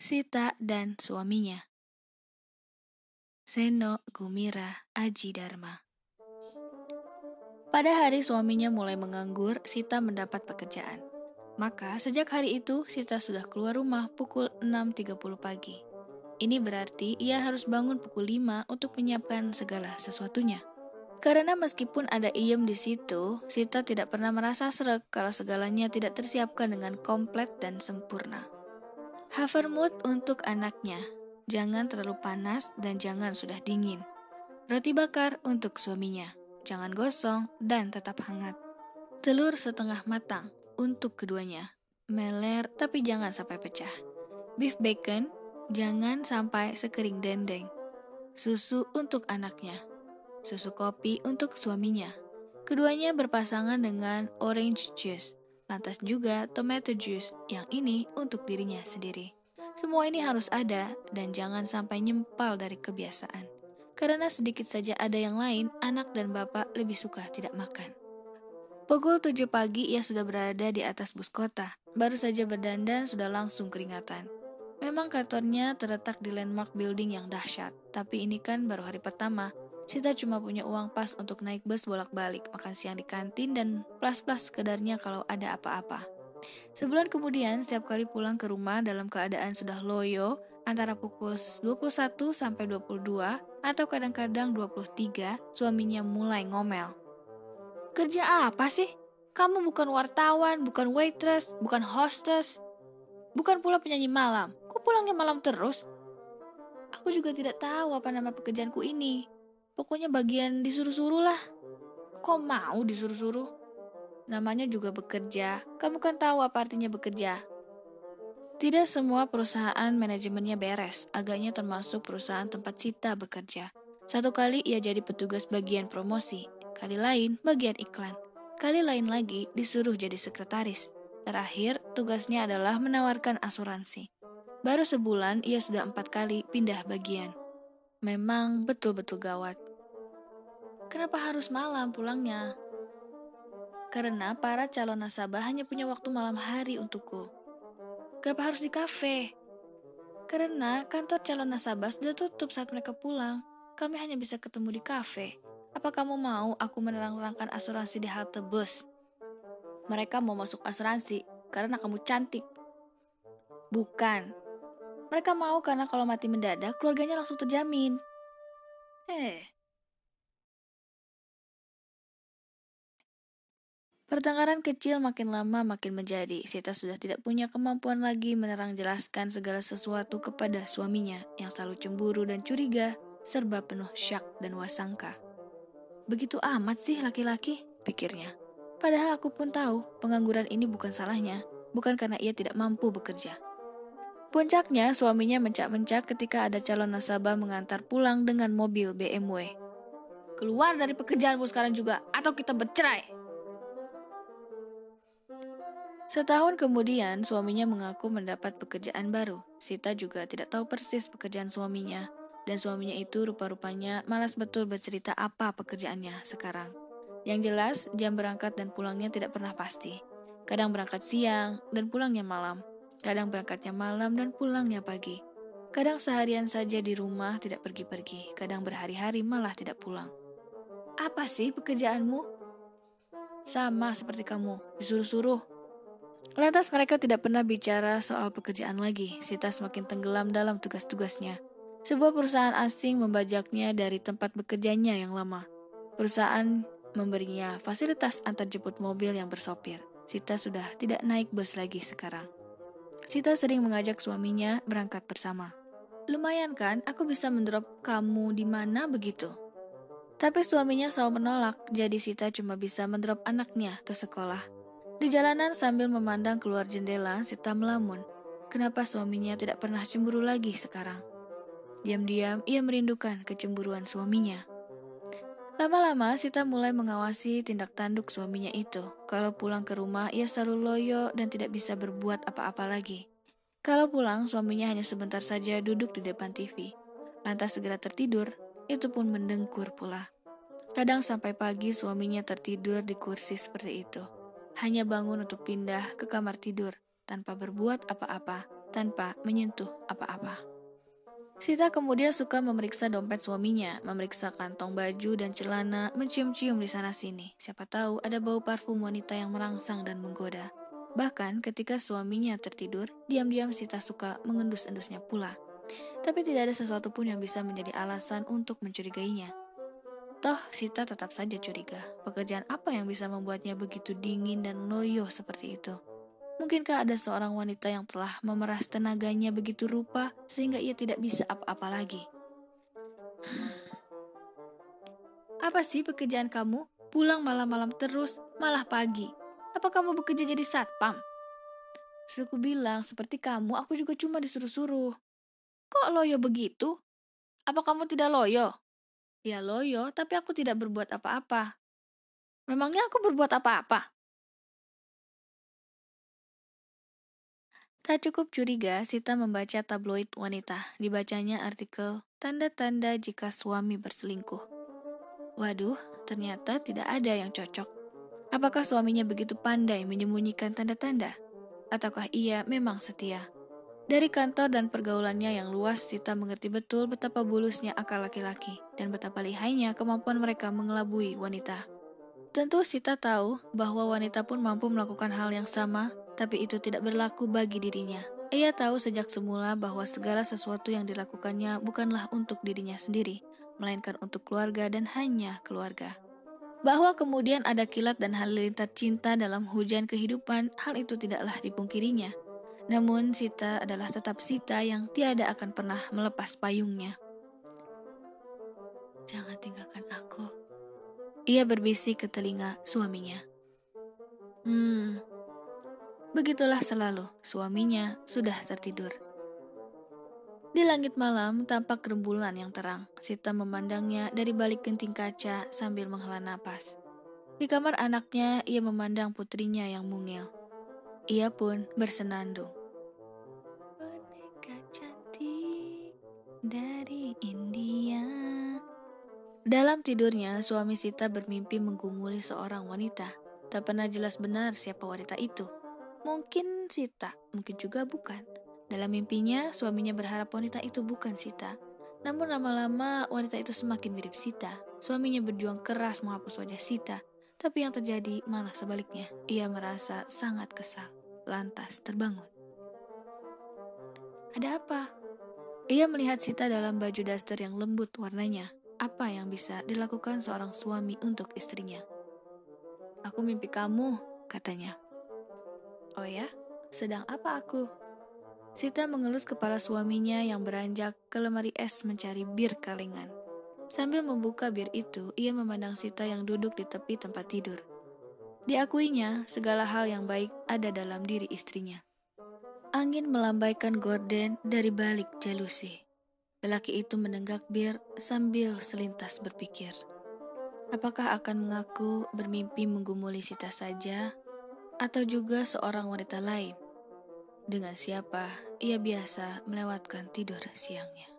Sita dan suaminya. Seno Gumira Aji Dharma. Pada hari suaminya mulai menganggur, Sita mendapat pekerjaan. Maka sejak hari itu Sita sudah keluar rumah pukul 6.30 pagi. Ini berarti ia harus bangun pukul 5 untuk menyiapkan segala sesuatunya. Karena meskipun ada Iem di situ, Sita tidak pernah merasa seret kalau segalanya tidak tersiapkan dengan komplit dan sempurna. Havermut untuk anaknya, jangan terlalu panas dan jangan sudah dingin. Roti bakar untuk suaminya, jangan gosong dan tetap hangat. Telur setengah matang untuk keduanya, meler tapi jangan sampai pecah. Beef bacon, jangan sampai sekering dendeng. Susu untuk anaknya, susu kopi untuk suaminya. Keduanya berpasangan dengan orange juice Lantas juga tomato juice yang ini untuk dirinya sendiri. Semua ini harus ada dan jangan sampai nyempal dari kebiasaan. Karena sedikit saja ada yang lain, anak dan bapak lebih suka tidak makan. Pukul 7 pagi ia sudah berada di atas bus kota. Baru saja berdandan sudah langsung keringatan. Memang kantornya terletak di landmark building yang dahsyat, tapi ini kan baru hari pertama, Sita cuma punya uang pas untuk naik bus bolak-balik, makan siang di kantin, dan plus-plus sekedarnya kalau ada apa-apa. Sebulan kemudian, setiap kali pulang ke rumah dalam keadaan sudah loyo, antara pukul 21 sampai 22, atau kadang-kadang 23, suaminya mulai ngomel. Kerja apa sih? Kamu bukan wartawan, bukan waitress, bukan hostess, bukan pula penyanyi malam. Kok pulangnya malam terus? Aku juga tidak tahu apa nama pekerjaanku ini. Pokoknya bagian disuruh-suruh lah. Kok mau disuruh-suruh? Namanya juga bekerja. Kamu kan tahu apa artinya bekerja. Tidak semua perusahaan manajemennya beres, agaknya termasuk perusahaan tempat Sita bekerja. Satu kali ia jadi petugas bagian promosi, kali lain bagian iklan, kali lain lagi disuruh jadi sekretaris. Terakhir, tugasnya adalah menawarkan asuransi. Baru sebulan ia sudah empat kali pindah bagian. Memang betul-betul gawat. Kenapa harus malam pulangnya? Karena para calon nasabah hanya punya waktu malam hari untukku. Kenapa harus di kafe? Karena kantor calon nasabah sudah tutup saat mereka pulang. Kami hanya bisa ketemu di kafe. Apa kamu mau aku menerang-nerangkan asuransi di halte bus? Mereka mau masuk asuransi karena kamu cantik. Bukan. Mereka mau karena kalau mati mendadak, keluarganya langsung terjamin. Eh, Pertengkaran kecil makin lama makin menjadi. Sita sudah tidak punya kemampuan lagi menerang jelaskan segala sesuatu kepada suaminya yang selalu cemburu dan curiga, serba penuh syak dan wasangka. Begitu amat sih laki-laki, pikirnya. Padahal aku pun tahu pengangguran ini bukan salahnya, bukan karena ia tidak mampu bekerja. Puncaknya, suaminya mencak-mencak ketika ada calon nasabah mengantar pulang dengan mobil BMW. Keluar dari pekerjaanmu sekarang juga, atau kita bercerai, Setahun kemudian, suaminya mengaku mendapat pekerjaan baru. Sita juga tidak tahu persis pekerjaan suaminya, dan suaminya itu rupa-rupanya malas betul bercerita apa pekerjaannya sekarang. Yang jelas, jam berangkat dan pulangnya tidak pernah pasti. Kadang berangkat siang dan pulangnya malam. Kadang berangkatnya malam dan pulangnya pagi. Kadang seharian saja di rumah tidak pergi-pergi. Kadang berhari-hari malah tidak pulang. Apa sih pekerjaanmu? Sama seperti kamu, disuruh-suruh, Lantas mereka tidak pernah bicara soal pekerjaan lagi. Sita semakin tenggelam dalam tugas-tugasnya. Sebuah perusahaan asing membajaknya dari tempat bekerjanya yang lama. Perusahaan memberinya fasilitas antar jemput mobil yang bersopir. Sita sudah tidak naik bus lagi sekarang. Sita sering mengajak suaminya berangkat bersama. Lumayan kan, aku bisa mendrop kamu di mana begitu? Tapi suaminya selalu menolak, jadi Sita cuma bisa mendrop anaknya ke sekolah. Di jalanan sambil memandang keluar jendela, Sita melamun. Kenapa suaminya tidak pernah cemburu lagi sekarang? Diam-diam, ia merindukan kecemburuan suaminya. Lama-lama, Sita mulai mengawasi tindak tanduk suaminya itu. Kalau pulang ke rumah, ia selalu loyo dan tidak bisa berbuat apa-apa lagi. Kalau pulang, suaminya hanya sebentar saja duduk di depan TV. Lantas segera tertidur, itu pun mendengkur pula. Kadang sampai pagi suaminya tertidur di kursi seperti itu hanya bangun untuk pindah ke kamar tidur tanpa berbuat apa-apa. tanpa menyentuh apa-apa. Sita kemudian suka memeriksa dompet suaminya, memeriksa kantong baju dan celana, mencium-cium di sana-sini. Siapa tahu ada bau parfum wanita yang merangsang dan menggoda. Bahkan ketika suaminya tertidur, diam-diam Sita suka mengendus-endusnya pula. Tapi tidak ada sesuatu pun yang bisa menjadi alasan untuk mencurigainya. Toh, Sita tetap saja curiga. Pekerjaan apa yang bisa membuatnya begitu dingin dan loyo seperti itu? Mungkinkah ada seorang wanita yang telah memeras tenaganya begitu rupa sehingga ia tidak bisa apa-apa lagi? Apa sih pekerjaan kamu? Pulang malam-malam terus, malah pagi. Apa kamu bekerja jadi satpam? Suku bilang, seperti kamu, aku juga cuma disuruh-suruh. Kok loyo begitu? Apa kamu tidak loyo? Ya loyo, tapi aku tidak berbuat apa-apa. Memangnya aku berbuat apa-apa? Tak cukup curiga, Sita membaca tabloid wanita. Dibacanya artikel tanda-tanda jika suami berselingkuh. Waduh, ternyata tidak ada yang cocok. Apakah suaminya begitu pandai menyembunyikan tanda-tanda? Ataukah ia memang setia? Dari kantor dan pergaulannya yang luas, Sita mengerti betul betapa bulusnya akal laki-laki dan betapa lihainya kemampuan mereka mengelabui wanita. Tentu Sita tahu bahwa wanita pun mampu melakukan hal yang sama tapi itu tidak berlaku bagi dirinya. Ia tahu sejak semula bahwa segala sesuatu yang dilakukannya bukanlah untuk dirinya sendiri, melainkan untuk keluarga dan hanya keluarga. Bahwa kemudian ada kilat dan halilintar cinta dalam hujan kehidupan, hal itu tidaklah dipungkirinya. Namun Sita adalah tetap Sita yang tiada akan pernah melepas payungnya. Jangan tinggalkan aku. Ia berbisik ke telinga suaminya. Hmm, Begitulah selalu, suaminya sudah tertidur. Di langit malam tampak rembulan yang terang. Sita memandangnya dari balik genting kaca sambil menghela napas. Di kamar anaknya, ia memandang putrinya yang mungil. Ia pun bersenandung. Dari India. Dalam tidurnya, suami Sita bermimpi menggumuli seorang wanita. Tak pernah jelas benar siapa wanita itu. Mungkin Sita, mungkin juga bukan. Dalam mimpinya, suaminya berharap wanita itu bukan Sita. Namun lama-lama wanita itu semakin mirip Sita. Suaminya berjuang keras menghapus wajah Sita, tapi yang terjadi malah sebaliknya. Ia merasa sangat kesal, lantas terbangun. Ada apa? Ia melihat Sita dalam baju daster yang lembut warnanya. Apa yang bisa dilakukan seorang suami untuk istrinya? Aku mimpi kamu, katanya. Oh ya, sedang apa aku? Sita mengelus kepala suaminya yang beranjak ke lemari es mencari bir kalengan. Sambil membuka bir itu, ia memandang Sita yang duduk di tepi tempat tidur. Diakuinya, segala hal yang baik ada dalam diri istrinya. Angin melambaikan gorden dari balik jalusi. Lelaki itu menenggak bir sambil selintas berpikir. Apakah akan mengaku bermimpi menggumuli Sita saja atau juga seorang wanita lain. Dengan siapa ia biasa melewatkan tidur siangnya.